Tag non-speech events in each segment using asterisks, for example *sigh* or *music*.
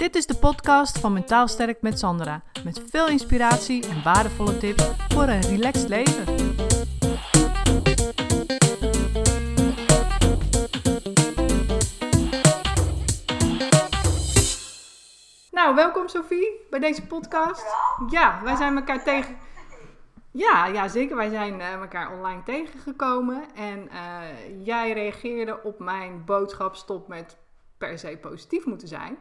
Dit is de podcast van Mentaal Sterk met Sandra. Met veel inspiratie en waardevolle tips voor een relaxed leven. Nou, welkom Sophie bij deze podcast. Ja, wij zijn elkaar tegen. Ja, ja, zeker. Wij zijn eh, elkaar online tegengekomen. En eh, jij reageerde op mijn boodschap: stop met per se positief moeten zijn.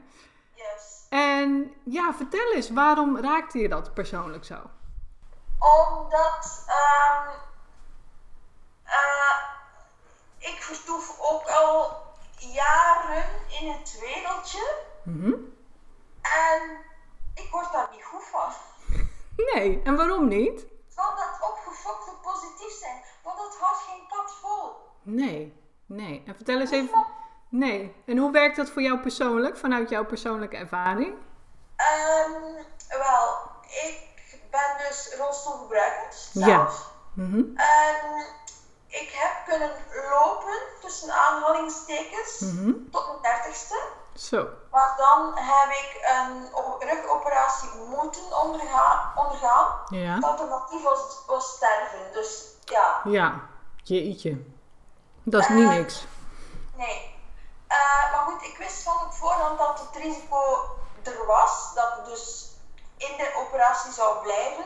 Yes. En ja, vertel eens, waarom raakte je dat persoonlijk zo? Omdat ehm, eh, ik vertoef ook al jaren in het wereldje Mhm. en ik word daar niet goed van. Nee, en waarom niet? Van dat opgefokte positief zijn, want dat houdt geen kat vol. Nee, nee. En vertel eens even. Nee. En hoe werkt dat voor jou persoonlijk, vanuit jouw persoonlijke ervaring? Ehm, wel, ik ben dus rolstoelgebruikend Ja. zelf. Mhm. En ik heb kunnen lopen, tussen aanhalingstekens, Mhm. tot mijn dertigste. Zo. Maar dan heb ik een rugoperatie moeten ondergaan. ondergaan. Ja. Het alternatief was, was sterven. Dus ja, Ja. Jeetje. Dat is niet Eh, niks. Goed, ik wist van op voorhand dat het risico er was. Dat ik dus in de operatie zou blijven.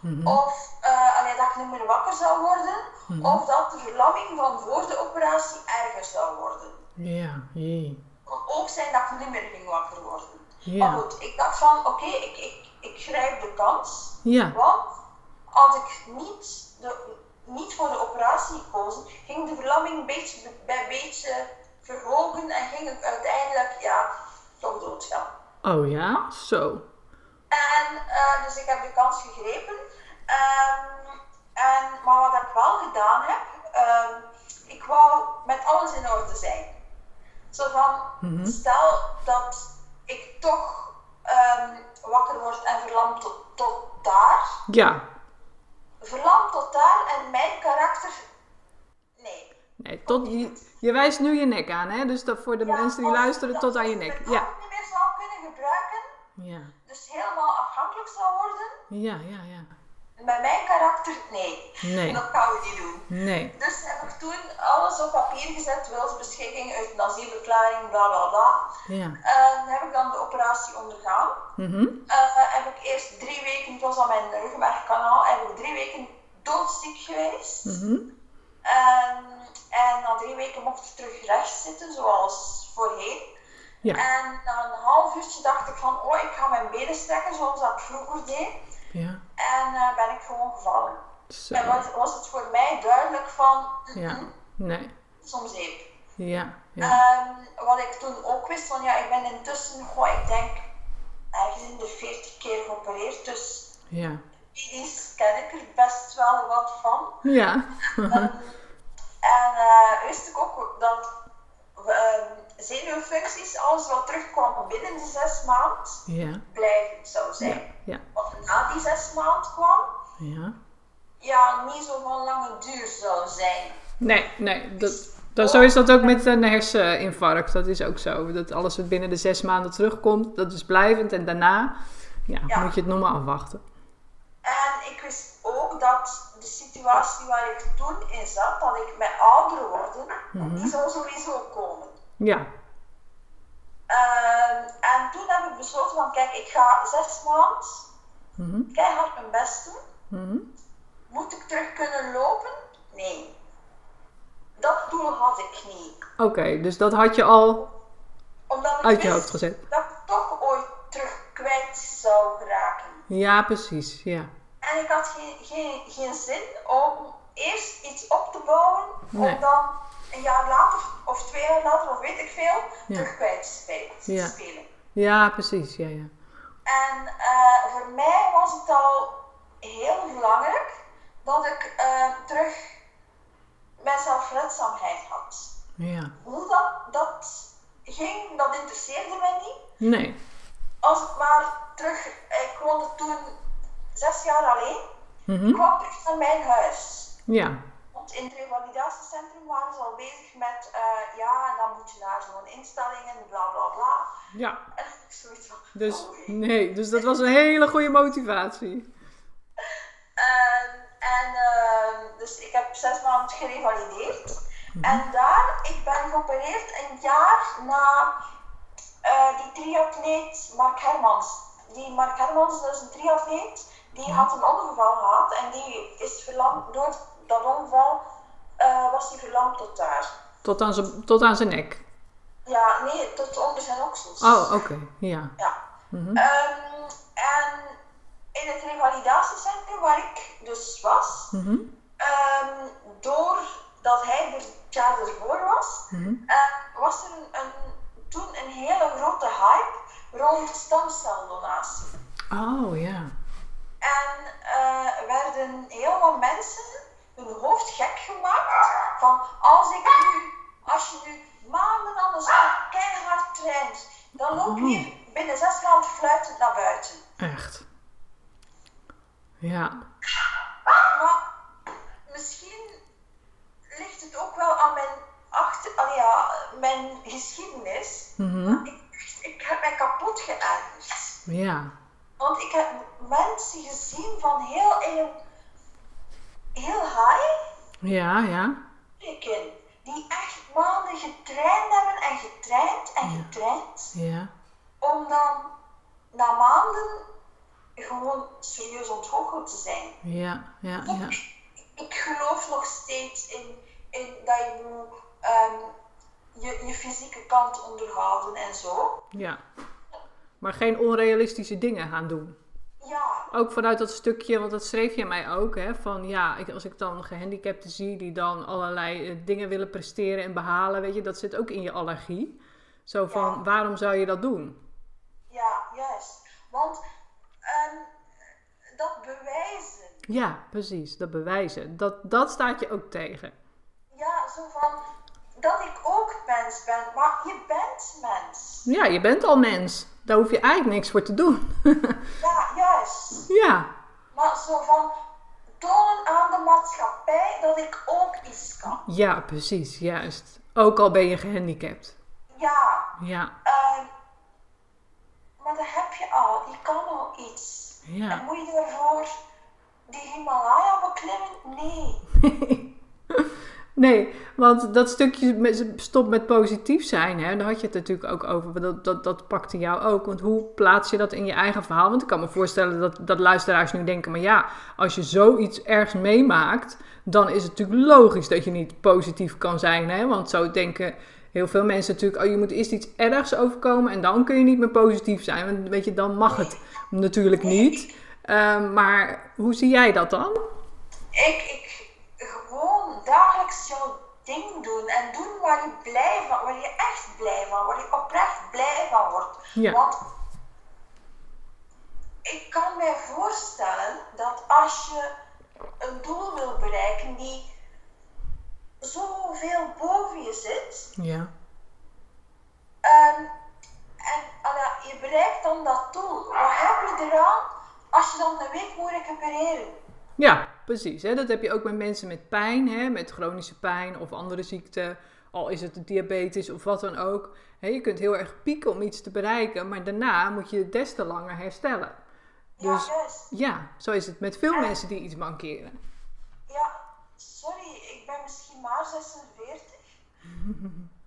Mhm. Of allee, dat ik niet meer wakker zou worden. Of dat de verlamming van voor de operatie erger zou worden. Ja, jee. Het kon ook zijn dat ik niet meer ging wakker worden. Ja. Maar goed, ik dacht van oké, ik, ik, ik grijp de kans. Ja. Want als ik niet, de, niet voor de operatie gekozen, ging de verlamming beetje bij beetje verhogen en ging ik uiteindelijk ja, toch doodgaan. Oh ja? Zo. En eh, dus ik heb de kans gegrepen. Ehm, en, maar wat ik wel gedaan heb, ehm, ik wou met alles in orde zijn. Zo van, Mhm. stel dat ik toch ehm, wakker word en verlamd tot, tot daar. Ja. Verlamd tot daar en mijn karakter, nee. Tot, je, je wijst nu je nek aan, hè? Dus dat voor de Ja, mensen die luisteren, dat tot aan je nek. Ja. hand niet meer zou kunnen gebruiken, Ja. dus helemaal afhankelijk zou worden. Ja, ja, ja. Met mijn karakter, nee. Nee. Dat gaan we niet doen. Nee. Dus heb ik toen alles op papier gezet, wilsbeschikking, euthanasieverklaring, bla bla bla. Ja. En heb ik dan de operatie ondergaan. Eh, heb ik eerst drie weken, het was aan mijn ruggenmergkanaal, heb ik drie weken doodziek geweest. En, en na drie weken mocht ik terug rechts zitten, zoals voorheen. Ja. En na een half uurtje dacht ik van, oh, ik ga mijn benen strekken zoals dat ik vroeger deed. Ja. En eh, ben ik gewoon gevallen. Zo. En was, was het voor mij duidelijk van, Ja. mm, Nee. soms zeep. Ja. Ja. Ehm, wat ik toen ook wist, van ja, ik ben intussen, goh, ik denk, ergens in de 40 keer geopereerd, dus Ja. medisch ken ik er best wel wat van. Ja. En eh, wist ik ook dat zenuwfuncties, alles wat terugkwam binnen de zes maand, Ja. blijvend zou zijn. Ja. Wat na die zes maand kwam, Ja. ja, niet zo van lange duur zou zijn. Nee, nee. Dat, dat, zo is dat ook met een herseninfarct. Dat is ook zo. Dat alles wat binnen de zes maanden terugkomt, dat is blijvend. En daarna ja, Ja. moet je het nog maar afwachten. En ik wist ook dat de situatie waar ik toen in zat, dat ik met ouder worden, die zou sowieso komen. Ja. Ehm, en toen heb ik besloten van, kijk, ik ga zes maanden Mhm. keihard mijn best doen. Mhm. Moet ik terug kunnen lopen? Nee. Dat doel had ik niet. Oké, dus dat had je al Omdat ik uit je hoofd gezet. dat ik toch ooit terug kwijt zou geraken. Ja, precies. Ja. En ik had geen, geen, geen zin om eerst iets op te bouwen, Nee. om dan een jaar later of twee jaar later of weet ik veel, Ja. terug kwijt te spelen. Ja. spelen. Ja, precies. Ja, ja. En eh, voor mij was het al heel belangrijk dat ik eh, terug mijn zelfredzaamheid had. Ja. Hoe dat, dat ging, dat interesseerde mij niet. Nee. Als ik maar terug, ik woonde toen zes jaar alleen, Mhm. ik kwam terug naar mijn huis. Ja. Want in het revalidatiecentrum waren ze al bezig met, eh, ja, dan moet je naar zo'n instelling en bla bla bla. Ja, En ik zoiets van, dus nee, dus dat was een hele goede motivatie. En, en ehm, dus ik heb zes maanden gerevalideerd. En daar, ik ben geopereerd een jaar na eh, die triatleet Mark Hermans. Die Mark Hermans, dat is een triatleet, die had een ongeval gehad en die is verlamd. Door dat ongeval eh, was hij verlamd tot daar. Tot aan zijn, tot aan zijn nek. Ja, nee, tot onder zijn oksels. Oh, oké, ja. Ja. Mhm. Ehm, en in het revalidatiecentrum waar ik dus was, Mhm. Ehm, doordat hij er het jaar ervoor was, Mhm. eh, was er een, een, toen een hele grote hype rond stamceldonatie. Oh, ja. En eh, werden heel wat mensen hun hoofd gek gemaakt van als ik nu, als je nu maanden aan de stok keihard traint, dan loop je hier binnen zes maanden fluitend naar buiten. Echt. Ja. Maar misschien ligt het ook wel aan mijn, achter, allee, ja, mijn geschiedenis. Mhm. Ik, ik heb mij kapot geërgerd. Ja. Want ik heb mensen gezien van heel, heel, heel high Ja, ja. Die echt maanden getraind hebben en getraind en Ja. getraind. Ja. Om dan na maanden gewoon serieus ontgoocheld te zijn. Ja, ja, ja. ik geloof nog steeds in, in dat je moet ehm, je, je fysieke kant onderhouden en zo. Ja. Maar geen onrealistische dingen gaan doen. Ja, Ook vanuit dat stukje, want dat schreef je mij ook, hè, van ja, ik, als ik dan gehandicapten zie die dan allerlei eh, dingen willen presteren en behalen, weet je, dat zit ook in je allergie. Zo van, Ja. waarom zou je dat doen? ja, juist. Want ehm, dat bewijzen, Ja, precies, dat bewijzen. Dat, dat staat je ook tegen. ja, zo van dat ik ook mens ben, maar je bent mens. Ja, je bent al mens. Daar hoef je eigenlijk niks voor te doen. *laughs* Ja, juist. ja, Maar zo van tonen aan de maatschappij dat ik ook iets kan. ja, precies, juist. Ook al ben je gehandicapt. Ja, Ja, ehm, maar dat heb je al, je kan al iets. En moet je daarvoor die Himalaya beklimmen? Nee. *laughs* Nee, want dat stukje stop met positief zijn, hè, daar had je het natuurlijk ook over. Dat, dat, dat pakte jou ook. Want hoe plaats je dat in je eigen verhaal? Want ik kan me voorstellen dat, dat luisteraars nu denken: maar ja, als je zoiets ergens meemaakt, dan is het natuurlijk logisch dat je niet positief kan zijn. Hè? Want zo denken heel veel mensen natuurlijk: oh, je moet eerst iets ergs overkomen en dan kun je niet meer positief zijn. Want weet je, dan mag het natuurlijk niet. Ehm, maar hoe zie jij dat dan? Ik gewoon dagelijks jouw ding doen en doen waar je blij van, waar je echt blij van, waar je oprecht blij van wordt. Ja. Want ik kan mij voorstellen dat als je een doel wil bereiken die zoveel boven je zit, Ja. Ehm, en ah ja, je bereikt dan dat doel. Wat heb je eraan als je dan een week moet recupereren? Ja, precies. Hè? Dat heb je ook met mensen met pijn, hè? met chronische pijn of andere ziekten. Al is het diabetes of wat dan ook. Hè, je kunt heel erg pieken om iets te bereiken, maar daarna moet je des te langer herstellen. Dus ja, ja, zo is het met veel mensen die iets mankeren. Ja, sorry, ik ben misschien maar 46.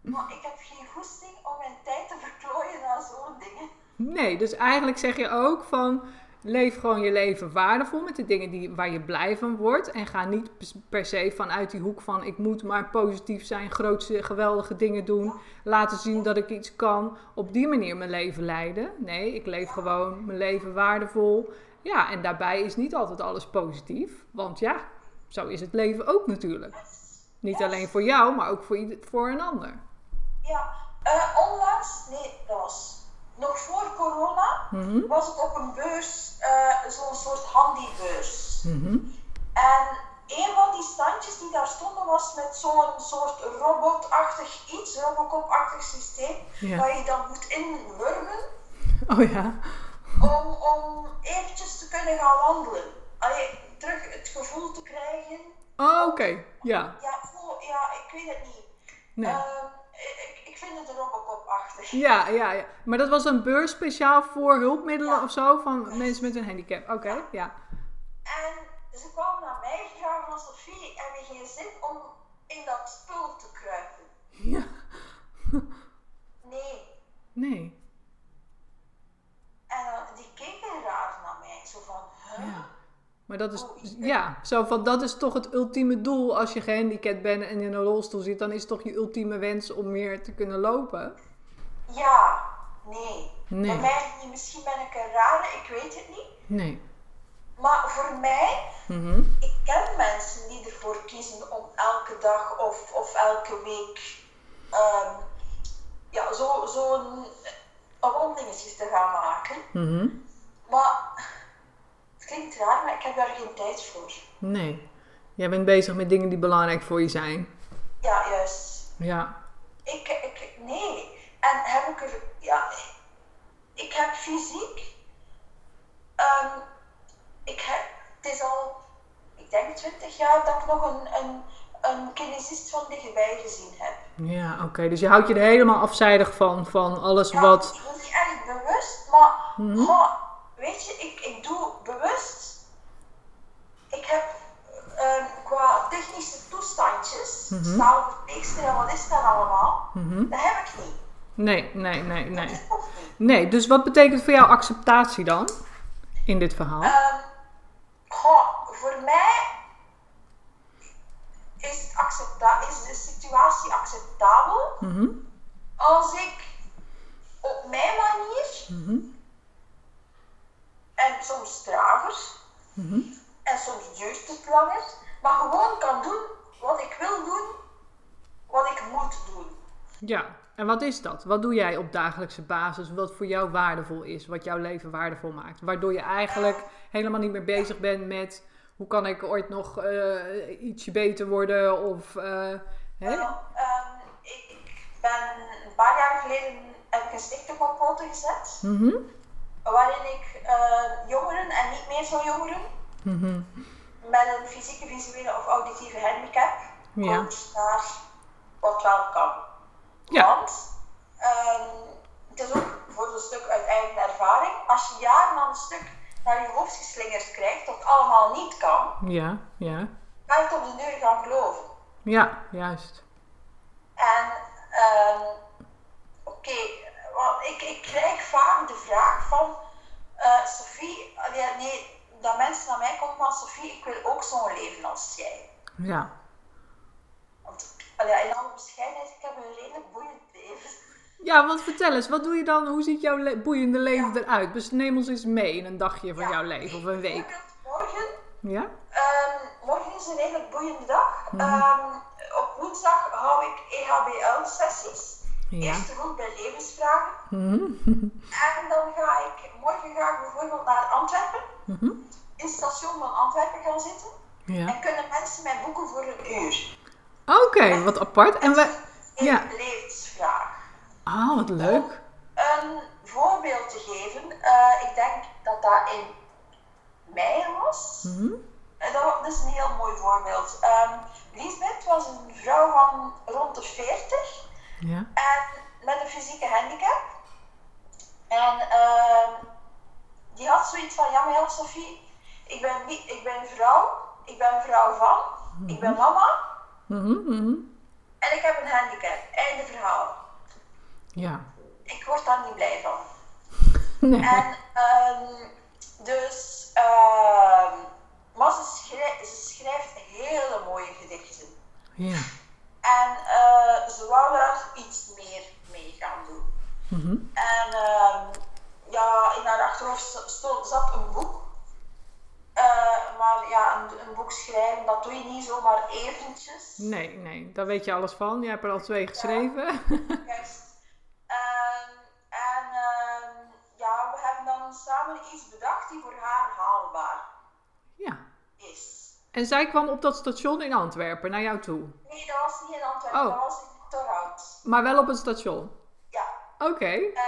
*laughs* maar ik heb geen goesting om mijn tijd te verklooien aan zo'n dingen. Nee, dus eigenlijk zeg je ook van leef gewoon je leven waardevol met de dingen die, waar je blij van wordt. En ga niet per se vanuit die hoek van ik moet maar positief zijn, grootste, geweldige dingen doen. Laten zien dat ik iets kan. Op die manier mijn leven leiden. Nee, ik leef gewoon mijn leven waardevol. Ja, en daarbij is niet altijd alles positief. Want ja, zo is het leven ook natuurlijk. Niet alleen voor jou, maar ook voor, ieder- voor een ander. Ja, eh, onlangs, nee, dat was nog voor corona, Mhm. was ik op een beurs, eh, zo'n soort handybeurs. Mhm. En een van die standjes die daar stonden was met zo'n soort robotachtig iets, robocop-achtig systeem, Ja. waar je dan moet inwurmen Oh ja. om, om eventjes te kunnen gaan wandelen. Allee, terug het gevoel te krijgen Oh, oké. Ja. Ja, voor, ja, ik weet het niet. Nee. Ehm, ik vind het er ook op achtig. Ja, ja, ja. Maar dat was een beurs speciaal voor hulpmiddelen Ja. of zo van mensen met een handicap. Oké, ja. En ze kwamen naar mij vragen van Sophie, heb je geen zin om in dat spul te kruipen? Ja. Nee. Nee. En dan- die keken raar naar mij, zo van, huh? Ja. Maar dat is, Oh, ja, zo van, dat is toch het ultieme doel als je gehandicapt bent en in een rolstoel zit. Dan is toch je ultieme wens om meer te kunnen lopen? Ja, nee. Nee. Bij mij niet, misschien ben ik een rare, ik weet het niet. Nee. Maar voor mij, Mhm. ik ken mensen die ervoor kiezen om elke dag of, of elke week ehm, ja, zo'n zo een wandelingetje te gaan maken. Mhm. Maar klinkt raar, maar ik heb daar geen tijd voor. Nee. Jij bent bezig met dingen die belangrijk voor je zijn. Ja, juist. Ja. Ik, ik, nee. En heb ik er, ja, ik heb fysiek, ehm, ik heb, het is al, ik denk 20 jaar dat ik nog een, een, een kinesist van dichtbij gezien heb. Ja, oké. Dus je houdt je er helemaal afzijdig van, van alles Ja, wat... Ik doe niet echt bewust, maar Mhm. goh, weet je, ik, ik doe bewust. Ik heb ehm, qua technische toestandjes, Mhm. staalverpleegster en wat is dat allemaal, Mhm. dat heb ik niet. Nee, nee, nee, nee. niet. Nee, dus wat betekent voor jou acceptatie dan? In dit verhaal? Ehm, goh, voor mij is, het accepta is de situatie acceptabel Mhm. als ik op mijn manier Mhm. en soms trager en soms duurt het langer, maar gewoon kan doen wat ik wil doen, wat ik moet doen. Ja, en wat is dat? Wat doe jij op dagelijkse basis wat voor jou waardevol is, wat jouw leven waardevol maakt? Waardoor je eigenlijk helemaal niet meer bezig bent met hoe kan ik ooit nog eh, ietsje beter worden of... eh, hè? Ehm, ik ben een paar jaar geleden heb ik een stichting op poten gezet, Mhm. waarin ik eh, jongeren en niet meer zo jongeren. Met een fysieke, visuele of auditieve handicap Ja. coach naar wat wel kan. Ja. Want ehm, het is ook voor zo'n stuk uit eigen ervaring, als je jaren aan een stuk naar je hoofd geslingerd krijgt dat allemaal niet kan, Ja, ja. ga je het op de deur gaan geloven. Ja, juist. En ehm, oké, want ik, ik krijg vaak de vraag van eh, Sophie, nee, dat mensen naar mij komen van Sophie, ik wil ook zo'n leven als jij. Ja. Want allee, in alle bescheidenheid, ik heb een redelijk boeiend leven. Ja, want vertel eens, wat doe je dan? Hoe ziet jouw le- boeiende leven eruit? Dus neem ons eens mee in een dagje van Ja, jouw leven of een week. Morgen, Ja? ehm, morgen is een redelijk boeiende dag. Mhm. Ehm, op woensdag hou ik EHBL-sessies. Ja. Eerste hulp bij levensvragen. Mhm. *laughs* En dan ga ik, morgen ga ik bijvoorbeeld naar Antwerpen. Mhm. in het station van Antwerpen gaan zitten. Ja. En kunnen mensen mij boeken voor een uur. Oké, wat apart. En we... Een Ja. levensvraag. Ah, wat leuk. Een voorbeeld te geven. eh, ik denk dat dat in mei was. Mhm. En dat, dat is een heel mooi voorbeeld. Ehm Lisbeth was een vrouw van rond de 40 Ja. en met een fysieke handicap. En ehm, die had zoiets van, ja maar Sophie, ik ben, niet, ik ben vrouw, ik ben vrouw van, ik ben mama Mhm, mhm. en ik heb een handicap. Einde verhaal. Ja. Ik word daar niet blij van. *laughs* Nee. En ehm, dus, ehm, maar ze schrijft, ze schrijft hele mooie gedichten. Ja. En eh, ze wou daar iets meer mee gaan doen. Mhm. En ehm, ja, in haar achterhoofd zat een boek. Eh, maar ja, een, een boek schrijven, dat doe je niet zomaar eventjes. Nee, nee, daar weet je alles van. Je hebt er al twee geschreven. *laughs* Juist. Ehm, en ehm, ja, we hebben dan samen iets bedacht die voor haar haalbaar Ja. is. En zij kwam op dat station in Antwerpen naar jou toe. Nee, dat was niet in Antwerpen, Oh. dat was in Torhout. Maar wel op het station. Ja. Oké. Eh,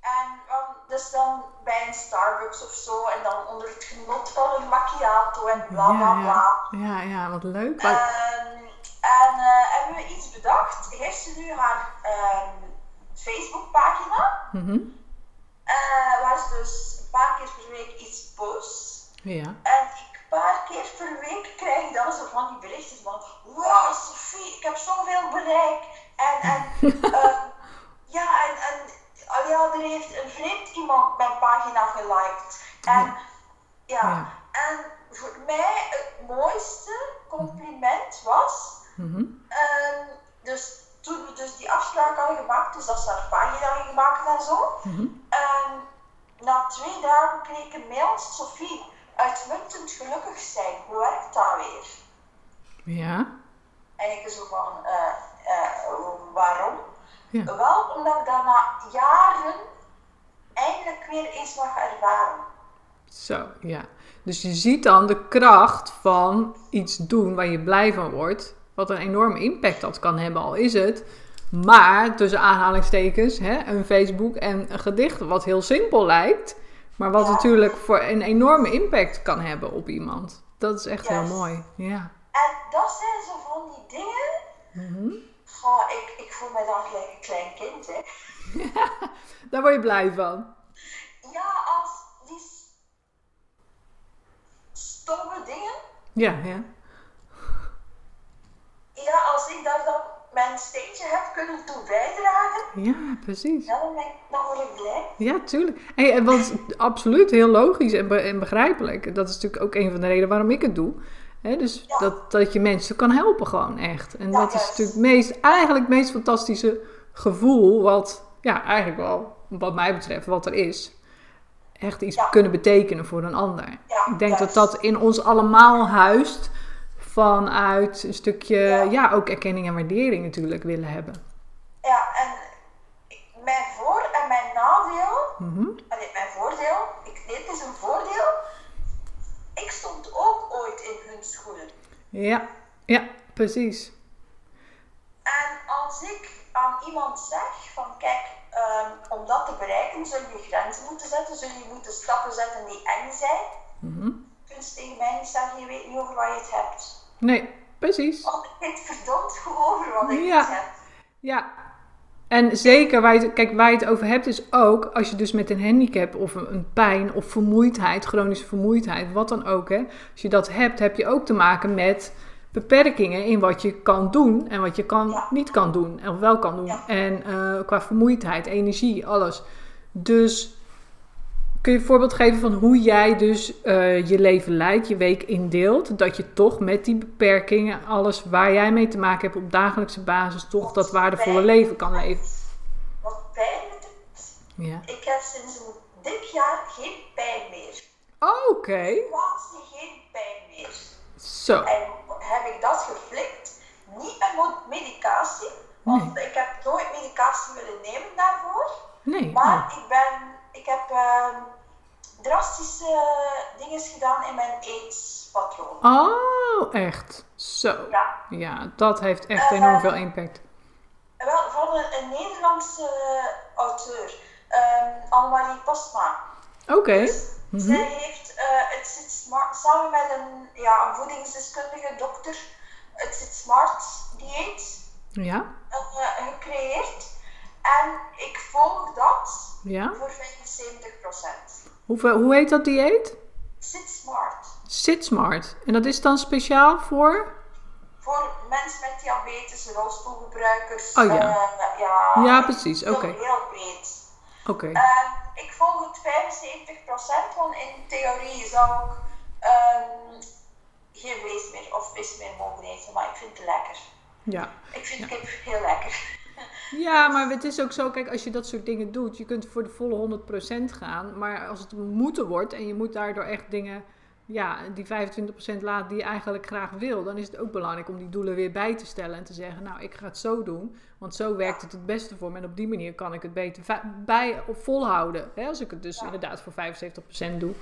en dus dan bij een Starbucks of zo en dan onder het genot van een macchiato en bla bla ja, bla. ja, ja, ja, wat leuk. Ehm, en eh, hebben we iets bedacht. Heeft ze nu haar ehm Facebookpagina, Mhm. eh, waar ze dus een paar keer per week iets post. Ja. En ik een paar keer per week krijg ik dan zo van die berichten van Wow, Sophie, ik heb zoveel bereik. En, en *laughs* ehm, ja, en, en ah ja, er heeft een vreemd iemand mijn pagina geliked. En ja, Ja. en voor mij het mooiste compliment was, Mhm. ehm, dus toen we dus die afspraak hadden gemaakt, dus dat ze haar pagina hadden gemaakt en zo. En na twee dagen kreeg ik een mail, Sophie, uitmuntend gelukkig zijn, hoe werkt dat weer? Ja. En ik zo van, eh, eh, waarom? Ja. Wel, omdat ik dat na jaren eindelijk weer eens mag ervaren. Zo, ja. Dus je ziet dan de kracht van iets doen waar je blij van wordt. Wat een enorme impact dat kan hebben, al is het. Maar tussen aanhalingstekens, hè, een Facebook en een gedicht, wat heel simpel lijkt. Maar wat Ja. natuurlijk voor een enorme impact kan hebben op iemand. Dat is echt heel mooi. Ja. En dat zijn zo van die dingen. Mhm. Goh, ik, ik voel me dan gelijk een klein kind, hè. *laughs* Daar word je blij van. Ja, als die stomme dingen. Ja, ja. Ja, als ik daar dan mijn steentje heb kunnen toe bijdragen, Ja, precies. ja, dan, ben ik, dan word ik blij. Ja, tuurlijk. Hey, en wat absoluut heel logisch en, be- en begrijpelijk. Dat is natuurlijk ook een van de redenen waarom ik het doe. Dus Ja. dat, dat je mensen kan helpen gewoon echt. En Ja, dat is natuurlijk het meest, eigenlijk het meest fantastische gevoel wat, ja, eigenlijk wel, wat mij betreft, wat er is. Echt iets kunnen betekenen voor een ander. Ik denk juist. dat dat in ons allemaal huist vanuit een stukje, Ja. ja, ook erkenning en waardering natuurlijk willen hebben. Ja, en mijn voor- en mijn nadeel, Mhm. allee, mijn voordeel, ik, dit is een voordeel. Ik stond ook ooit in hun schoenen. Ja, ja, precies. En als ik aan iemand zeg van kijk, ehm, om dat te bereiken zul je grenzen moeten zetten, zul je moeten stappen zetten die eng zijn. Mhm. Kun je tegen mij niet zeggen, je weet niet over wat je het hebt. Nee, precies. Want ik verdomd over wat ik Ja. heb. Ja. En zeker, waar je, het- kijk, waar je het over hebt, is ook als je dus met een handicap of een, een pijn of vermoeidheid, chronische vermoeidheid, wat dan ook, hè, als je dat hebt, heb je ook te maken met beperkingen in wat je kan doen en wat je kan, Ja. niet kan doen of wel kan doen. Ja. En eh, qua vermoeidheid, energie, alles. Dus kun je een voorbeeld geven van hoe jij dus eh, je leven leidt, je week indeelt, dat je toch met die beperkingen, alles waar jij mee te maken hebt op dagelijkse basis, toch dat waardevolle leven kan leven. Wat pijn betreft, Ja. ik heb sinds een dik jaar geen pijn meer. Oké, Quasi geen pijn meer. zo. En heb ik dat geflikt? Niet met medicatie, want ik heb nooit medicatie willen nemen daarvoor. Nee, Maar oh. ik, ben, ik heb ehm, drastische dingen gedaan in mijn eetpatroon. oh, echt. Zo. Ja. Ja, dat heeft echt enorm veel impact. Wel, van een, een Nederlandse auteur, ehm Annemarie Postma. Oké. Dus Mhm. Zij heeft eh, het zit smart, samen met een, ja, een voedingsdeskundige dokter het zit smart dieet Ja, eh, gecreëerd. En ik volg dat ja. voor 75%. Hoeveel, hoe heet dat dieet? Zit smart. Sit Smart. En dat is dan speciaal voor? Voor mensen met diabetes, rolstoelgebruikers. Oh, ja. eh, ja, Ja, precies. Oké. Heel breed. Oké. Ehm, ik volg het 75%, want in theorie zou ik ehm, geen vlees meer of vis meer mogen eten, maar ik vind het lekker. Ja. Ik vind kip heel lekker. Ja, maar het is ook zo, kijk, als je dat soort dingen doet, je kunt voor de volle 100% gaan. Maar als het moeten wordt en je moet daardoor echt dingen, ja, die 25% laten die je eigenlijk graag wil, dan is het ook belangrijk om die doelen weer bij te stellen en te zeggen, nou, ik ga het zo doen, want zo werkt het het beste voor me. En op die manier kan ik het beter bij of volhouden. Hè, als ik het dus Ja. inderdaad voor 75% doe.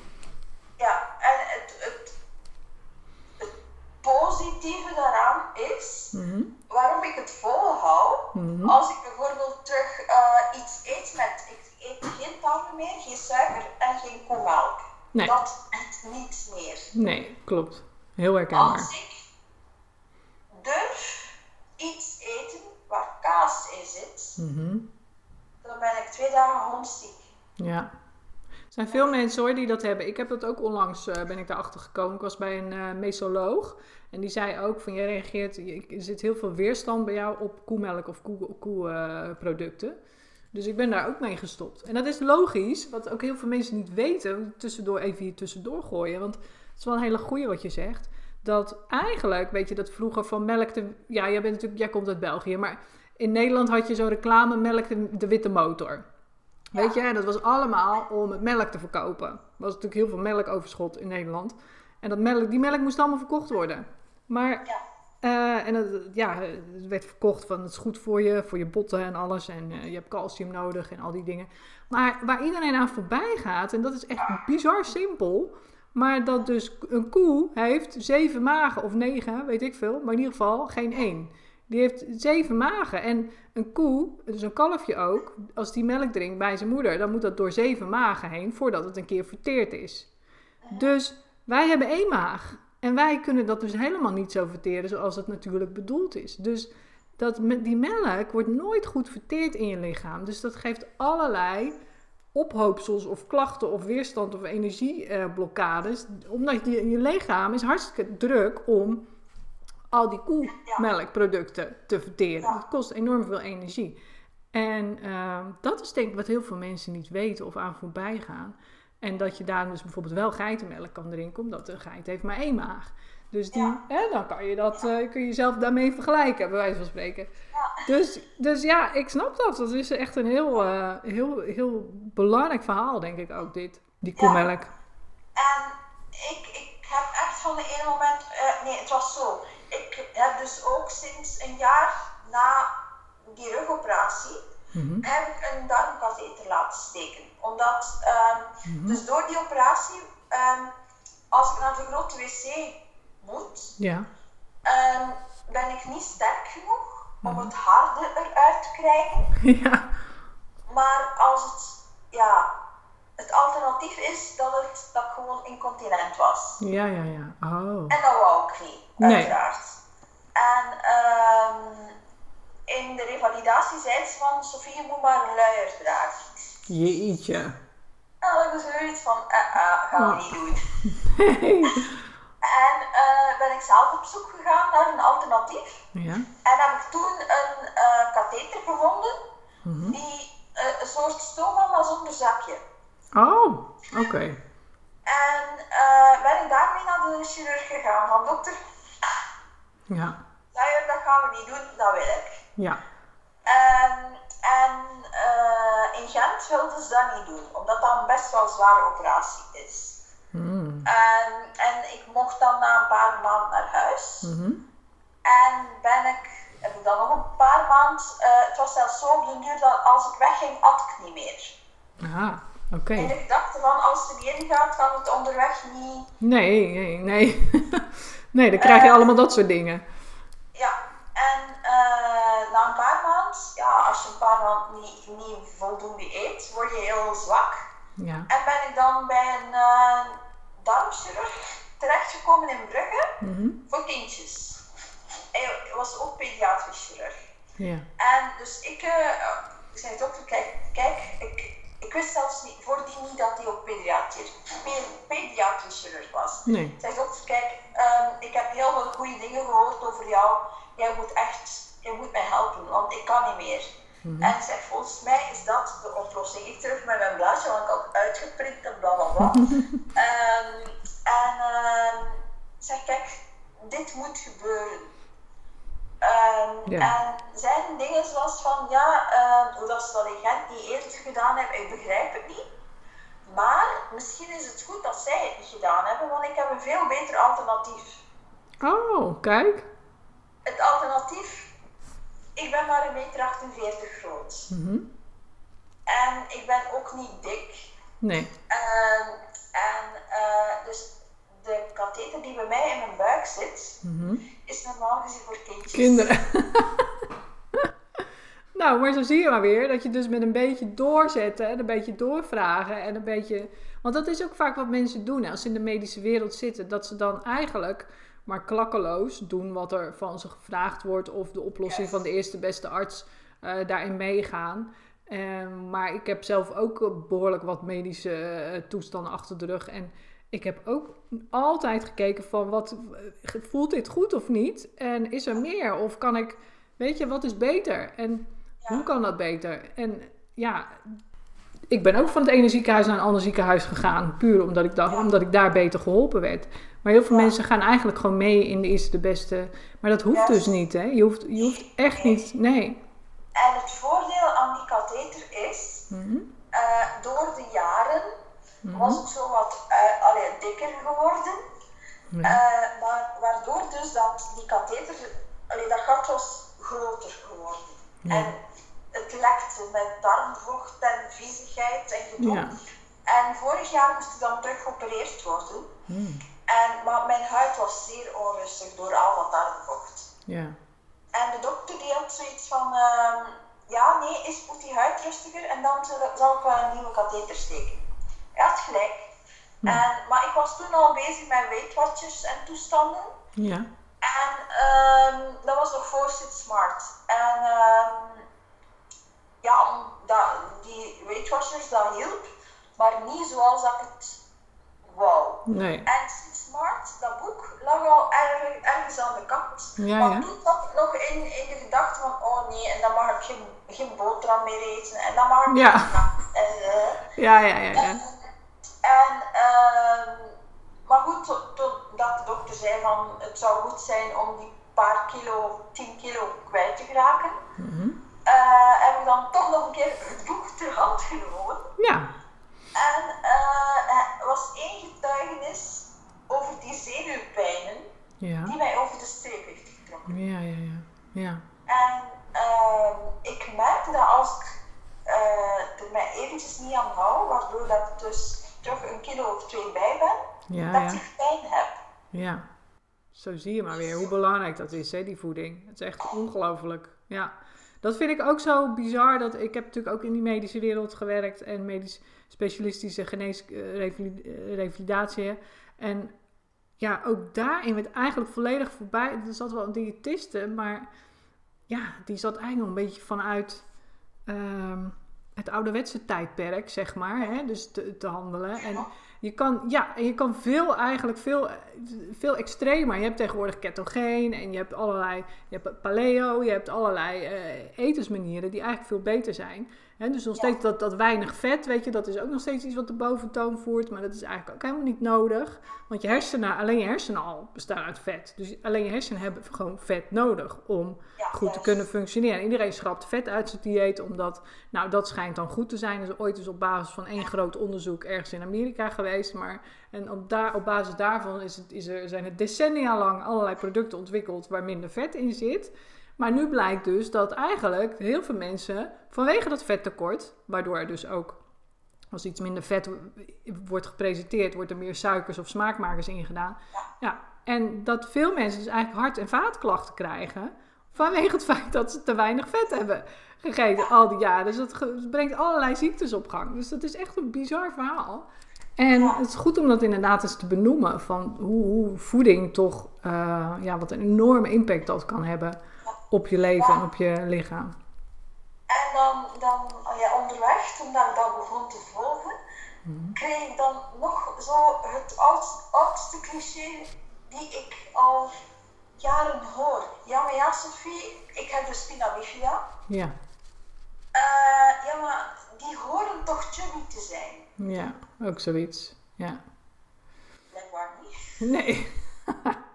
Ja, en het, het, het positieve daaraan is, Mhm. waarom ik het volhoud, Mhm. als ik bijvoorbeeld terug eh, iets eet met, ik eet geen eiwittarmen meer, geen suiker en geen koemelk. Nee. Dat niet meer. Nee, klopt. Heel herkenbaar. Als ik durf iets eten waar kaas in zit, Mhm. dan ben ik twee dagen hondsziek. Ja. Er zijn veel mensen hoor die dat hebben. Ik heb dat ook onlangs, eh, ben ik daarachter gekomen. Ik was bij een eh mesoloog. En die zei ook van, je reageert, er zit heel veel weerstand bij jou op koemelk of koeproducten. Koe, eh, dus ik ben daar ook mee gestopt. En dat is logisch, wat ook heel veel mensen niet weten. Tussendoor even hier tussendoor gooien. Want het is wel een hele goeie wat je zegt. Dat eigenlijk, weet je, dat vroeger van melk de... Ja, jij, bent natuurlijk, jij komt uit België, maar in Nederland had je zo'n reclame melk de, de witte motor. Weet je, dat was allemaal om het melk te verkopen. Er was natuurlijk heel veel melkoverschot in Nederland. En dat melk, die melk moest allemaal verkocht worden. Maar, Ja. eh, en het, ja, het werd verkocht van het is goed voor je, voor je botten en alles. En eh, je hebt calcium nodig en al die dingen. Maar waar iedereen aan voorbij gaat, en dat is echt bizar simpel. Maar dat dus een koe heeft zeven magen of negen, weet ik veel. Maar in ieder geval geen één. Die heeft zeven magen. En een koe, dus een kalfje ook, als die melk drinkt bij zijn moeder, dan moet dat door zeven magen heen voordat het een keer verteerd is. Dus wij hebben één maag. En wij kunnen dat dus helemaal niet zo verteren zoals het natuurlijk bedoeld is. Dus dat, die melk wordt nooit goed verteerd in je lichaam. Dus dat geeft allerlei ophoopsels of klachten of weerstand of energieblokkades. Omdat je, je lichaam is hartstikke druk om al die koemelkproducten te verteren. Dat kost enorm veel energie. En ehm, dat is denk ik wat heel veel mensen niet weten of aan voorbij gaan. En dat je daar dus bijvoorbeeld wel geitenmelk kan drinken, omdat een geit heeft maar één maag. Dus die, Ja. hè, dan kan je, dat, eh, kun je jezelf daarmee vergelijken, bij wijze van spreken. Ja. Dus, dus ja, ik snap dat. Dat is echt een heel, eh, heel, heel belangrijk verhaal, denk ik ook, dit. Die koemelk. En ik, ik heb echt van de ene moment, eh, nee, het was zo. Ik heb dus ook sinds een jaar na die rugoperatie, Mhm. heb ik een darmkatheter laten steken. Omdat, ehm, Mhm. dus door die operatie, ehm, als ik naar de grote wc moet, Ja. ehm, ben ik niet sterk genoeg om Mhm. het harde eruit te krijgen. *laughs* ja. Maar als het, ja, het alternatief is dat, het, dat ik gewoon incontinent was. Ja, ja, ja. Oh. En dat wou ik niet, Nee. uiteraard. En ehm, in de revalidatie zei ze van, Sofie, je moet maar een luier dragen. Jeetje. En dan had ik zoiets van, eh, eh, gaan we Oh. niet doen. En eh, ben ik zelf op zoek gegaan naar een alternatief. ja. En heb ik toen een eh katheter gevonden, Mhm. die een soort stoma, maar zonder zakje. Oh, oké. En ben ik daarmee naar de chirurg gegaan. Van dokter, Ja. luier, dat gaan we niet doen, dat wil ik. Ja. En, en eh, in Gent wilden ze dat niet doen, omdat dat een best wel zware operatie is. Mm. En, en ik mocht dan na een paar maanden naar huis. Mhm. En ben ik, heb ik dan nog een paar maanden, eh, het was zelfs zo op de duur dat als ik wegging, at ik niet meer. Ah, oké. In de gedachte van als ze niet ingaat, kan het onderweg niet. Nee, nee, nee. *laughs* nee, dan krijg je Eh. allemaal dat soort dingen. Ja, en na een paar maanden, ja, als je een paar maanden niet, niet voldoende eet, word je heel zwak. Ja. En ben ik dan bij een eh darmchirurg terechtgekomen in Brugge Mhm. voor kindjes. Hij was ook pediatrisch chirurg. Ja. En dus ik, eh, ik zei dokter, kijk, kijk ik, ik wist zelfs niet, voordien niet dat hij ook pediatrisch, pe- pediatrisch chirurg was. Nee. Ik zei dokter, kijk, ehm, ik heb heel veel goede dingen gehoord over jou. Jij moet echt, jij moet mij helpen, want ik kan niet meer. Mhm. En ik zeg, volgens mij is Ik terug met mijn blaadje, want ik had uitgeprikt en bla bla bla. *laughs* Ehm, en ik zeg, kijk, dit moet gebeuren. Ehm, Ja. En zijn dingen zoals van, ja, hoe dat ze dat in Gent niet eerder gedaan hebben, ik begrijp het niet. Maar misschien is het goed dat zij het niet gedaan hebben, want ik heb een veel beter alternatief. Oh, kijk. Het alternatief, ik ben maar een meter 48 groot. Mhm. En ik ben ook niet dik. Nee. Ehm, en eh, dus de katheter die bij mij in mijn buik zit, Mhm. is normaal gezien voor kindjes. Kinderen. *laughs* Nou, maar zo zie je maar weer dat je dus met een beetje doorzetten en een beetje doorvragen en een beetje. Want dat is ook vaak wat mensen doen als ze in de medische wereld zitten. Dat ze dan eigenlijk maar klakkeloos doen wat er van ze gevraagd wordt of de oplossing van de eerste beste arts eh, daarin meegaan. Ehm, maar ik heb zelf ook behoorlijk wat medische eh, toestanden achter de rug. En ik heb ook altijd gekeken van wat voelt dit goed of niet? En is er meer? Of kan ik, weet je, wat is beter? En hoe kan dat beter? En ja, ik ben ook van het ene ziekenhuis naar een ander ziekenhuis gegaan. Puur omdat ik, dacht, omdat ik daar beter geholpen werd. Maar heel veel mensen gaan eigenlijk gewoon mee in de eerste de beste. Maar dat hoeft dus niet, hè? Je hoeft, je hoeft echt niet, nee. En het voordeel is, mhm. eh, door de jaren mm was ik zo wat uh, allee, dikker geworden. Uh, maar waardoor dus dat die katheter, allee, dat gat was groter geworden. En het lekte met darmvocht en viezigheid en gedoe. Ja. En vorig jaar moest ik dan terug geopereerd worden. Mm. En, maar mijn huid was zeer onrustig door al dat darmvocht. Ja. En de dokter die had zoiets van, uh, ja nee, is, moet die huid rustiger en dan zal, ik wel een nieuwe katheter steken. Hij had gelijk. En, maar ik was toen al bezig met Weight Watchers en toestanden. Ja. En um, dat was nog voor Sit Smart. En um, ja, dat, die Weight Watchers, dat hielp. Maar niet zoals ik het wou. Nee. En Smart, dat boek, lag al erg, ergens aan de kant. Ja, maar ja. toen zat ik nog in, in de gedachte van, oh nee, en dan mag ik geen, geen boterham meer eten. En dan mag ik ja. uh, ja, ja, ja. ja. En, uh, maar goed, totdat de dokter zei van het zou goed zijn om die paar kilo, 10 kilo kwijt te geraken. Mm -hmm. uh, heb ik dan toch nog een keer het boek ter hand genomen. Ja. En uh, er was één getuigenis over die zenuwpijnen ja. die mij over de streep heeft getrokken. Ja, ja, ja. ja. En uh, ik merk dat als ik uh, er mij eventjes niet aan hou, waardoor dat dus toch een kilo of twee bij ben, ja, dat ja. ik pijn heb. Ja, zo zie je maar weer hoe belangrijk dat is, hè, die voeding. Het is echt ongelooflijk. Ja, dat vind ik ook zo bizar. Dat, ik heb natuurlijk ook in die medische wereld gewerkt en medisch specialistische geneesrevalidatie. Uh, en ja, ook daarin werd eigenlijk volledig voorbij. Er zat wel een diëtiste, maar ja, die zat eigenlijk nog een beetje vanuit... Ehm, het ouderwetse tijdperk, zeg maar. Hè? Dus te, te handelen. En je kan, ja, en je kan veel eigenlijk veel, veel extremer. Je hebt tegenwoordig ketogeen en je hebt allerlei, je hebt paleo, je hebt allerlei uh, etensmanieren die eigenlijk veel beter zijn dus nog steeds dat, dat weinig vet, weet je, dat is ook nog steeds iets wat de boventoon voert. Maar dat is eigenlijk ook helemaal niet nodig. Want je hersenen, alleen je hersenen al bestaan uit vet. Dus alleen je hersenen hebben gewoon vet nodig om goed te kunnen functioneren. Iedereen schrapt vet uit zijn dieet, omdat, nou dat schijnt dan goed te zijn. Dat is ooit eens op basis van één groot onderzoek ergens in Amerika geweest. Maar en op, daar, op basis daarvan is het, is er, zijn er decennia lang allerlei producten ontwikkeld waar minder vet in zit. Maar nu blijkt dus dat eigenlijk heel veel mensen vanwege dat vettekort, waardoor er dus ook als iets minder vet wordt gepresenteerd, wordt er meer suikers of smaakmakers ingedaan. Ja, en dat veel mensen dus eigenlijk hart- en vaatklachten krijgen vanwege het *laughs* feit dat ze te weinig vet hebben gegeten al die jaren. Dus dat brengt allerlei ziektes op gang. Dus dat is echt een bizar verhaal. En het is goed om dat inderdaad eens te benoemen van hoe, hoe voeding toch, uh, ja, wat een enorme impact dat kan hebben op je leven en op je lichaam. En dan, dan ja, onderweg, toen ik dat begon te volgen, mm kreeg ik dan nog zo het oudste, oudste cliché die ik al jaren hoor. Ja, maar ja, Sophie, ik heb de spina bifida. Ja. Uh, ja, maar die horen toch chubby te zijn. Ja, ook zoiets. Ja. Blijkbaar niet. Nee. *laughs*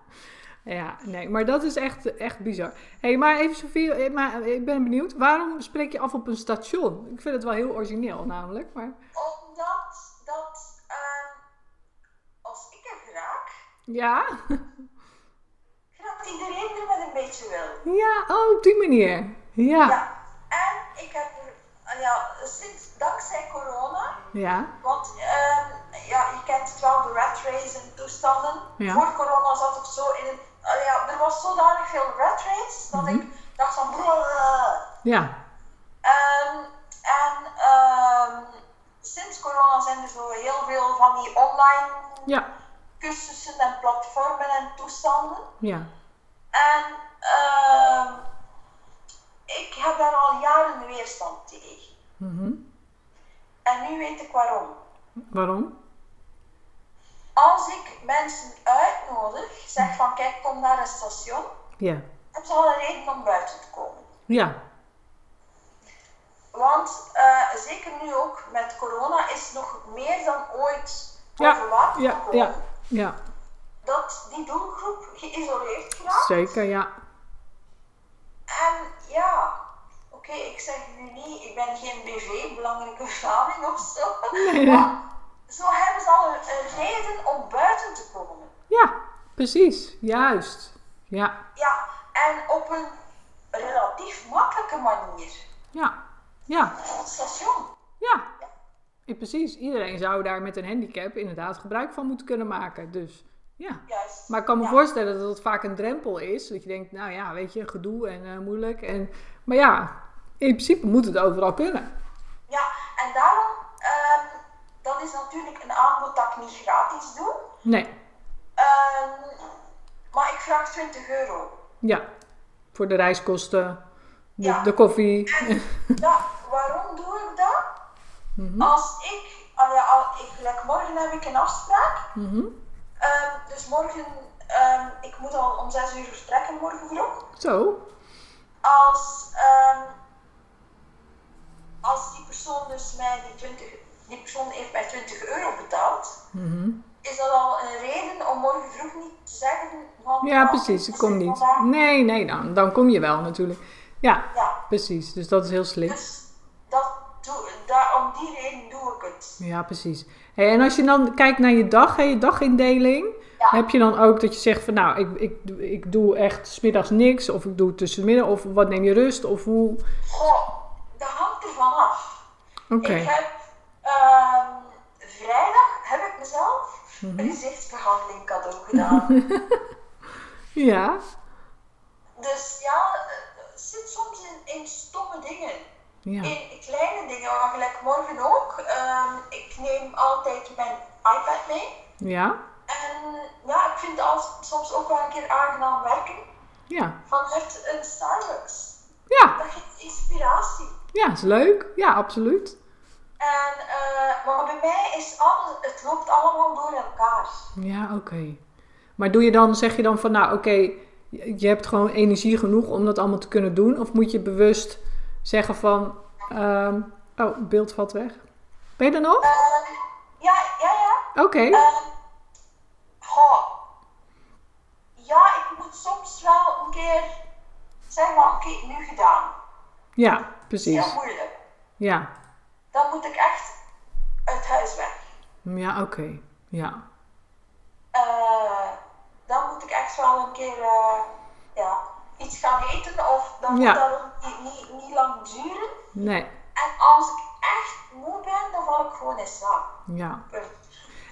Ja, nee, maar dat is echt, echt bizar. Hé, hey, maar even Sofie, eh, maar ik ben benieuwd. Waarom spreek je af op een station? Ik vind het wel heel origineel namelijk, maar... Omdat dat, uh, als ik er raak... Ja? Dat iedereen er met een beetje wil. Ja, oh, op die manier. Ja. Ja, en ik heb ah ja, sinds, dankzij corona... Ja. Want, uh, ja, je kent het wel, de rat race en toestanden. Ja. Voor corona zat ik zo in een ja, er was zodanig veel red race dat mhm. ik dacht van brrr. Eh. Ja. Um, en ehm, sinds corona zijn er zo heel veel van die online ja. cursussen en platformen en toestanden. Ja. En ehm, ik heb daar al jaren weerstand tegen. Mhm. En nu weet ik waarom. Waarom? Als ik mensen uitnodig, zeg van kijk, kom naar een station, Ja. hebben ze al een reden om buiten te komen. Ja. Want eh, zeker nu ook met corona is nog meer dan ooit Ja, over water Ja, gekomen ja, ja. dat die doelgroep geïsoleerd geraakt. Zeker, ja. En ja, oké, ik zeg nu niet, ik ben geen BV, belangrijke verzameling of zo. Nee, nee. Maar zo hebben ze al een, reden om buiten te komen. Ja, precies. Juist. Ja, Ja, en op een relatief makkelijke manier. ja, ja, Het station. ja. Ja, precies. Iedereen zou daar met een handicap inderdaad gebruik van moeten kunnen maken. Dus ja. Juist. Maar ik kan me Ja. voorstellen dat het vaak een drempel is. Dat je denkt, nou ja, weet je, gedoe en eh, moeilijk. En, maar ja, in principe moet het overal kunnen. Ja, en dat is natuurlijk een aanbod dat ik niet gratis doe. Nee, Ehm, maar ik vraag 20 euro. ja. Voor de reiskosten, de, Ja. de koffie. En ja, waarom doe ik dat? Mhm. Als ik, al ja, al, ik, like morgen heb ik een afspraak. Mhm. Ehm, dus morgen, ehm, ik moet al om 6 uur vertrekken morgen vroeg. Zo. Als, als die persoon dus mij die 20, die persoon heeft mij 20 euro betaald, Mhm. is dat al een reden om morgen vroeg niet te zeggen van... Ja, ah, precies. Ik kom niet. vandaag? Nee, nee, dan, dan kom je wel natuurlijk. Ja, Ja, precies. Dus dat is heel slim. dus dat doe, daar, om die reden doe ik het. Ja, precies. Hey, en als je dan kijkt naar je dag, hè, je dagindeling, Ja. heb je dan ook dat je zegt van nou, ik, ik, doe- ik doe echt smiddags niks, of ik doe tussenmiddag, of wat neem je rust, of hoe? Goh, dat hangt ervan af. Oké. Ik heb ehm, vrijdag heb ik mezelf Mhm. een gezichtsbehandeling cadeau gedaan. *laughs* Ja, dus ja, het zit soms in, in stomme dingen. ja, In kleine dingen, maar gelijk morgen ook. Ehm, ik neem altijd mijn iPad mee. ja, En ja, ik vind het al, soms ook wel een keer aangenaam werken ja, vanuit een Starbucks. ja, Dat geeft inspiratie. ja, is leuk. Ja, absoluut. En, eh, maar bij mij is alles, het loopt allemaal door elkaar. Ja, oké. Maar doe je dan, zeg je dan van nou, oké, je je hebt gewoon energie genoeg om dat allemaal te kunnen doen, of moet je bewust zeggen van, ehm, oh, het beeld valt weg. Ben je er nog? Ehm, ja, ja, ja. Oké. Ehm, goh. Ja, ik moet soms wel een keer zeggen, van, oké, nu gedaan. Ja, precies. heel moeilijk. Ja, Dan moet ik echt uit huis weg. ja, oké. Ja, Eh, dan moet ik echt wel een keer eh, ja, iets gaan eten of dan Ja. moet dat niet, niet, niet lang duren. nee, En als ik echt moe ben, dan val ik gewoon in slaap. ja.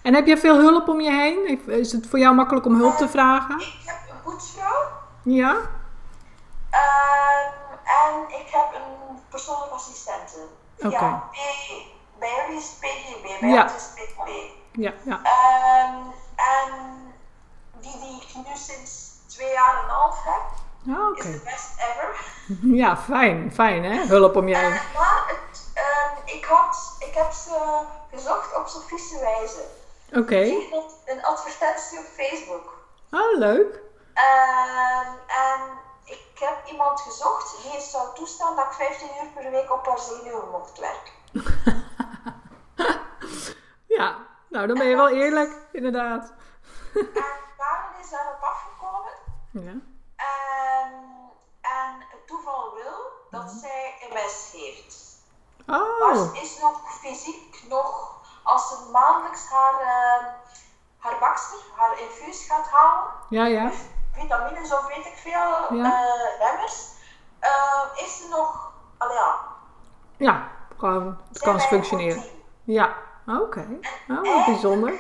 En heb je veel hulp om je heen? Is het voor jou makkelijk om hulp te vragen? Ik heb een poetsvrouw Ja? ehm, en ik heb een persoonlijke assistente. Oké. Ja, P- bij jullie is het PGB, bij Ja. ons is het PGB. Ja, ja. Ehm, en die die ik nu sinds twee jaar en een half heb, Ah, Oké. is de best ever. *laughs* Ja, fijn, fijn hè? Hulp om je heen. Eh, maar het, ehm, ik, had, ik heb ze gezocht op Sofische wijze. Oké. Ik vond een advertentie op Facebook. Oh, leuk. Ehm, en heb iemand gezocht die het zou toestaan dat ik 15 uur per week op haar zenuwen mocht werken. *laughs* Ja, nou dan ben je wel eerlijk, inderdaad. en Karen is daarop afgekomen. Ja. Ehm, en het toeval wil dat zij MS heeft. Maar Oh, ze is nog fysiek nog, als ze maandelijks haar, ehm, haar bakster, haar infuus gaat halen, ja, ja. Vitamines of weet ik veel, Ja. eh, remmers, eh, is nog, allee ja, Ja, gewoon, het kan functioneren. goed. Ja, oké. Oh, wat En bijzonder.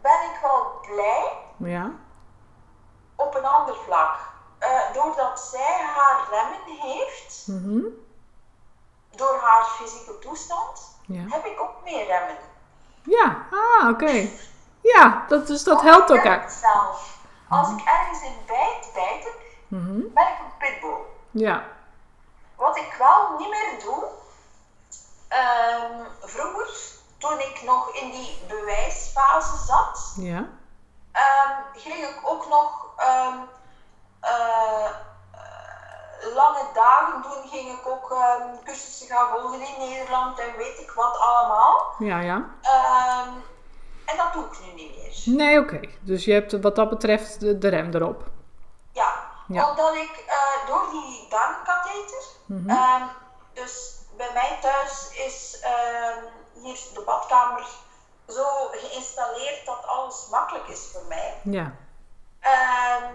Ben ik wel blij Ja. op een ander vlak. Eh, doordat zij haar remmen heeft, Mhm. door haar fysieke toestand, Ja. heb ik ook meer remmen. Ja, ah, oké. Ja, dat, dus dat helpt elkaar. het zelf. Als ik ergens in bijt, bijten, Mhm. ben ik een pitbull. Ja, Wat ik wel niet meer doe, ehm, vroeger, toen ik nog in die bewijsfase zat, ja. ehm, ging ik ook nog ehm, eh, eh, lange dagen doen. Ging ik ook cursussen gaan volgen in Nederland en weet ik wat allemaal. Ja, ja. En dat doe ik nu niet meer. Nee, oké. Dus je hebt wat dat betreft de, de rem erop. Ja, Ja. omdat ik eh, door die darmkatheter, ehm, dus bij mij thuis is ehm, hier de badkamer zo geïnstalleerd dat alles makkelijk is voor mij. Ja. Ehm,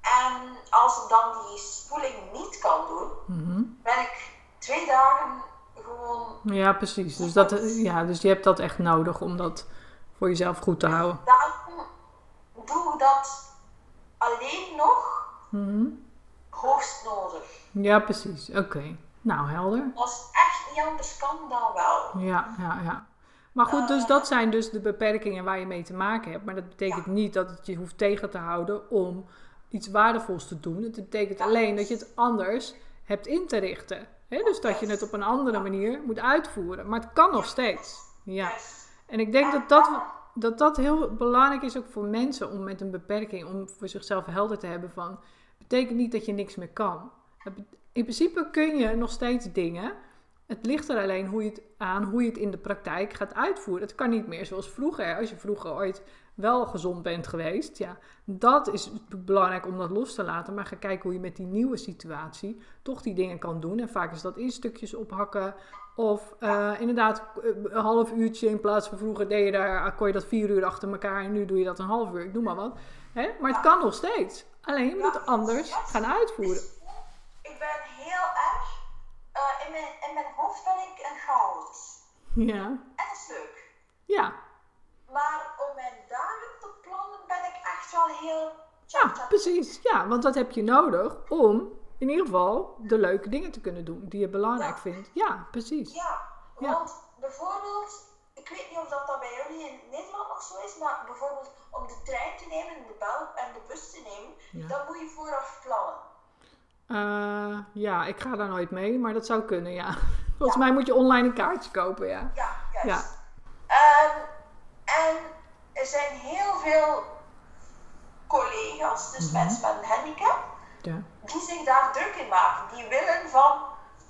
en als ik dan die spoeling niet kan doen, Mhm. ben ik twee dagen gewoon. Ja, precies. Dus, dat, ja, dus je hebt dat echt nodig om dat voor jezelf goed te houden. Doe dat alleen nog Mhm. hoogst nodig. Ja, precies. Oké. Nou, helder. Als het echt niet anders kan, dan wel. Ja, ja, ja. Maar goed, dus dat zijn dus de beperkingen waar je mee te maken hebt. Maar dat betekent niet dat het je hoeft tegen te houden om iets waardevols te doen. Het betekent alleen dat je het anders hebt in te richten. Dus dat je het op een andere manier moet uitvoeren. Maar het kan nog steeds. Ja. En ik denk dat dat, dat dat heel belangrijk is ook voor mensen om met een beperking, om voor zichzelf helder te hebben van, betekent niet dat je niks meer kan. In principe kun je nog steeds dingen. Het ligt er alleen hoe je het aan hoe je het in de praktijk gaat uitvoeren. Het kan niet meer zoals vroeger. Als je vroeger ooit wel gezond bent geweest, ja, dat is belangrijk om dat los te laten. Maar ga kijken hoe je met die nieuwe situatie toch die dingen kan doen. En vaak is dat in stukjes ophakken. Of eh, inderdaad eh, een half uurtje in plaats van vroeger deed je daar, kon je dat vier uur achter elkaar en nu doe je dat een half uur. Ik noem maar wat. Hè? Maar het kan nog steeds. Alleen je moet het anders gaan uitvoeren. Ik ben heel erg. Eh, in, mijn, in mijn hoofd ben ik een chaos. Ja. En dat is leuk. Ja. Maar om mijn dagen te plannen ben ik echt wel heel. Ja, precies. Ja, want dat heb je nodig om in ieder geval de leuke dingen te kunnen doen die je belangrijk Ja. vindt. Ja, precies. Ja, Ja. want bijvoorbeeld, ik weet niet of dat, dat bij jullie in Nederland nog zo is, maar bijvoorbeeld om de trein te nemen en de, bel en de bus te nemen, Ja. dan moet je vooraf plannen. Eh, ja, ik ga daar nooit mee, maar dat zou kunnen, ja. *laughs* Volgens mij moet je online een kaartje kopen, ja. Ja, juist. Ja. Ehm, en er zijn heel veel collega's, dus Mhm. mensen met een handicap, Ja. die zich daar druk in maken. Die willen van,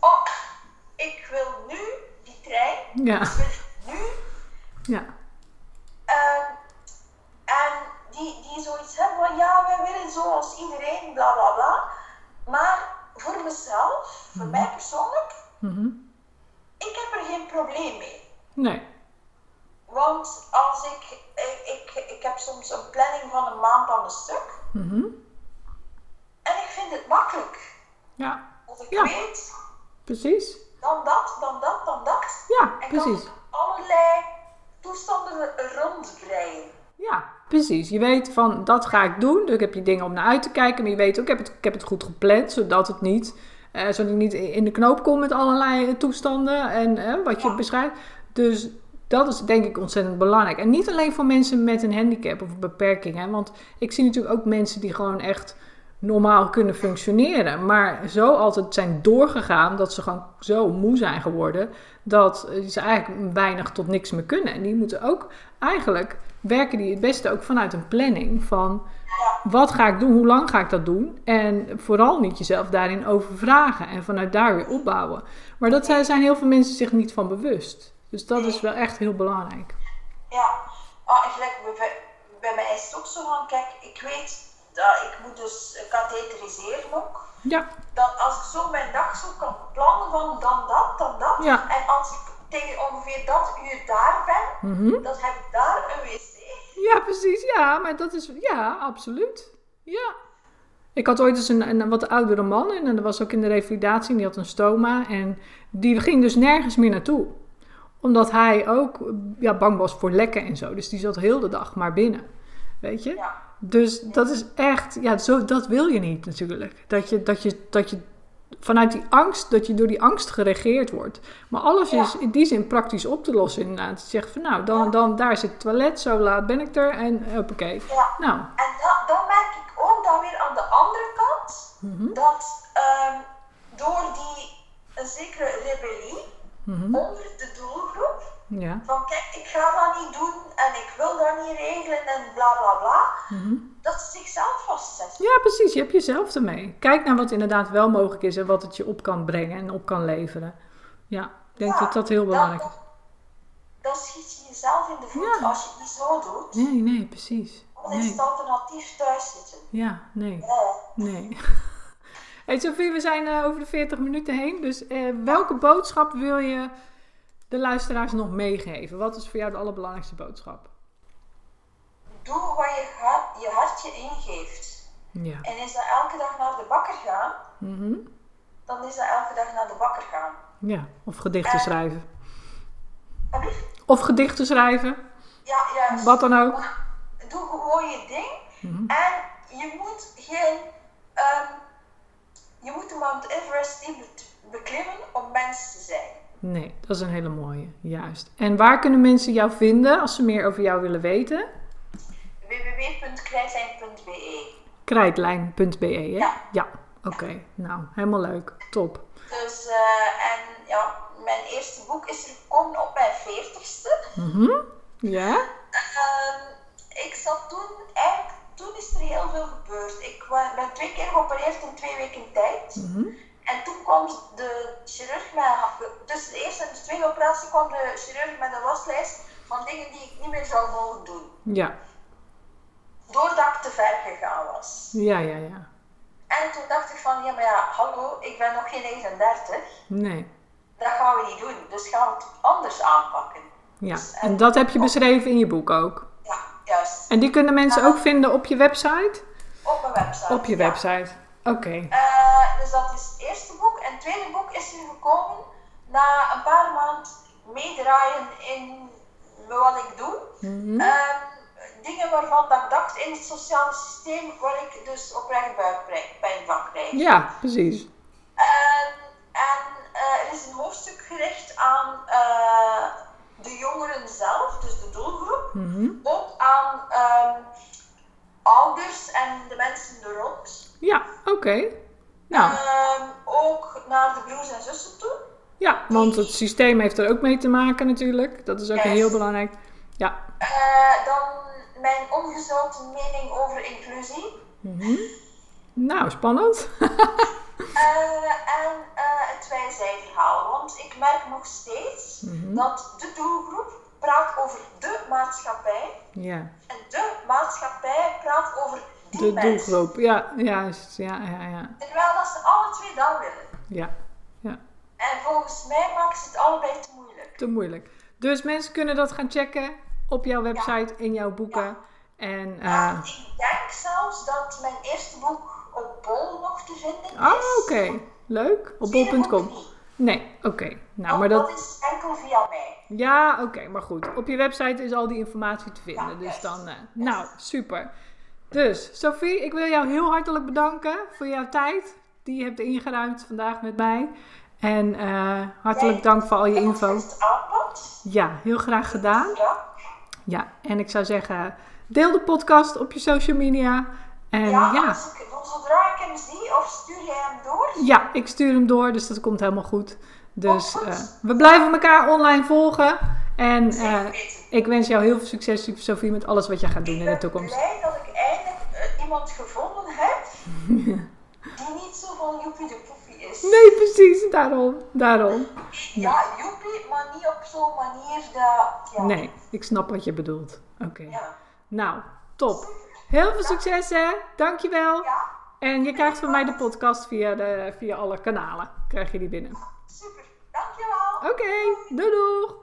oh, ik wil nu die trein, Ja. ik wil nu. Ja. Ehm, en die, die zoiets hebben van, ja, wij willen zoals iedereen, bla bla bla. Maar voor mezelf, voor mij persoonlijk, Mhm. ik heb er geen probleem mee. Nee. Want als ik, ik, ik, ik heb soms een planning van een maand aan een stuk. Mhm. En ik vind het makkelijk. Ja, Als ik Ja. weet, precies. dan dat, dan dat, dan dat. Ja, En precies. kan allerlei toestanden rondbreien. Ja, precies. Je weet van dat ga ik doen. Dus ik heb je dingen om naar uit te kijken. Maar je weet ook, ik heb het, ik heb het goed gepland. Zodat het niet, eh, zodat ik niet in de knoop kom met allerlei toestanden. En eh, wat je Ja. beschrijft. Dus dat is denk ik ontzettend belangrijk. En niet alleen voor mensen met een handicap of een beperking. Hè, want ik zie natuurlijk ook mensen die gewoon echt normaal kunnen functioneren. Maar zo altijd zijn doorgegaan dat ze gewoon zo moe zijn geworden. Dat eh, ze eigenlijk weinig tot niks meer kunnen. En die moeten ook eigenlijk werken die het beste ook vanuit een planning van wat ga ik doen, hoe lang ga ik dat doen en vooral niet jezelf daarin overvragen en vanuit daar weer opbouwen. Maar dat zijn zijn heel veel mensen zich niet van bewust. Dus dat is wel echt heel belangrijk. ja. En gelijk bij, mij is het ook zo van, kijk, ik weet dat ik moet dus katheteriseren ook. Ja, Dat als ik zo mijn dag zo kan plannen van dan dat, dan dat. Ja. En als ik tegen ongeveer dat uur daar ben, Mhm. dan heb ik daar een wc. ja precies. Ja, maar dat is, ja, absoluut. Ja. Ik had ooit eens een, een wat oudere man en dat was ook in de revalidatie en die had een stoma en die ging dus nergens meer naartoe. Omdat hij ook ja, bang was voor lekken en zo. Dus die zat heel de dag maar binnen. Weet je? Ja. Dus dat is echt, ja, zo, dat wil je niet natuurlijk. Dat je, dat je, dat je vanuit die angst, dat je door die angst geregeerd wordt. Maar alles Ja. is in die zin praktisch op te lossen inderdaad. Je zegt van nou, dan, dan daar zit het toilet, zo laat ben ik er en hoppakee. Ja. Nou, En da- dan merk ik ook dan weer aan de andere kant mhm, dat ehm, door die een zekere rebellie mhm, onder de doelgroep, ja. van kijk, ik ga dat niet doen en ik wil dat niet regelen en bla bla bla, mhm. dat ze zichzelf vastzet. Ja, precies. Je hebt jezelf ermee. Kijk naar wat inderdaad wel mogelijk is en wat het je op kan brengen en op kan leveren. Ja, ik denk Ja, dat dat heel belangrijk is. dan schiet je jezelf in de voet Ja. als je het niet zo doet. Nee, nee, precies. Dan is Nee. het alternatief thuis zitten. Ja, nee, Ja. nee. *laughs* Hey Sophie, we zijn eh, over de 40 minuten heen. Dus eh, welke boodschap wil je de luisteraars nog meegeven? Wat is voor jou de allerbelangrijkste boodschap? Doe wat je, hart, je hartje ingeeft. Ja. En is dat elke dag naar de bakker gaan, Mhm. dan is dat elke dag naar de bakker gaan. Ja, of gedichten Eh. schrijven. Of gedichten schrijven, Ja, juist. wat dan ook. Doe gewoon je ding. Mhm. En je moet geen... ehm, je moet de Mount Everest niet be- beklimmen om mens te zijn. Nee, dat is een hele mooie, juist. En waar kunnen mensen jou vinden als ze meer over jou willen weten? www.krijtlijn.be Krijtlijn.be, hè? Ja. Ja, oké. Nou, helemaal leuk. Top. Dus, eh, en ja, mijn eerste boek is er gekomen op mijn veertigste. Mhm. Ja? Ehm, ik zat toen, eigenlijk, toen is er heel veel gebeurd. Ik ben twee keer geopereerd in twee weken tijd. Mhm. En toen kwam de chirurg met, tussen de eerste en de tweede operatie kwam de chirurg met een waslijst van dingen die ik niet meer zou mogen doen. Ja. Doordat ik te ver gegaan was. Ja, ja, ja. En toen dacht ik van, ja maar ja, hallo, ik ben nog geen 39. Nee. Dat gaan we niet doen. Dus gaan we het anders aanpakken. Ja. Dus, En dat heb je beschreven in je boek ook. Ja, juist. En die kunnen mensen Ja. ook vinden op je website? Op mijn website. Op je ja. website. Oké. Eh, dus dat is het eerste boek. En het tweede boek is er gekomen na een paar maanden meedraaien in wat ik doe. Mhm. Ehm, dingen waarvan dat ik dacht in het sociale systeem waar ik dus oprecht buikpijn van krijg. Ja, precies. Ehm, en eh, er is een hoofdstuk gericht aan eh, de jongeren zelf, dus de doelgroep. Mhm. Ook aan ehm, ouders en de mensen er rond. Ja, oké. Nou, Ehm, ook naar de broers en zussen toe. ja, want het systeem heeft er ook mee te maken natuurlijk. Dat is ook heel belangrijk. Ja. Eh, dan mijn ongezouten mening over inclusie. Mhm. Nou, spannend. *laughs* Eh, en eh, het wij-zij-verhaal. Want ik merk nog steeds Mhm. dat de doelgroep praat over de maatschappij. Ja, En de maatschappij praat over de doelgroep. Ja, juist. Ja, ja, ja. Terwijl dat ze alle twee dat willen. Ja, ja. En volgens mij maken ze het allebei te moeilijk. Te moeilijk. Dus mensen kunnen dat gaan checken op jouw website, in jouw boeken. En, Ja, ik denk zelfs dat mijn eerste boek op Bol nog te vinden is. oh, oké. Leuk. Op bol.com. Nee, oké. Nou, Want maar dat... dat is enkel via mij. Ja, oké, maar goed. Op je website is al die informatie te vinden. Ja, dus dan, eh, nou, super. Dus, Sophie, ik wil jou heel hartelijk bedanken voor jouw tijd die je hebt ingeruimd vandaag met mij. En eh, hartelijk dank voor al je info. Ja, heel graag gedaan. Ja, Ja, en ik zou zeggen, deel de podcast op je social media. En ja, ja, Als ik, zodra ik hem zie, of stuur jij hem door? ja, ik stuur hem door, dus dat komt helemaal goed. Dus eh, we blijven elkaar online volgen. En eh, ik wens jou heel veel succes, Sophie, met alles wat jij gaat doen Ik in de ben toekomst. blij dat ik eindelijk eh, iemand gevonden heb *laughs* die niet zo van joepie de poefie is. Nee, precies, daarom, daarom. Ja, joepie, maar niet op zo'n manier dat... Ja. Nee, ik snap wat je bedoelt. Oké, Ja. nou, top. Heel veel succes hè, dankjewel. ja, En je krijgt van mij de podcast via, de, via alle kanalen, krijg je die binnen. super. Dankjewel. Oké, doei doeg!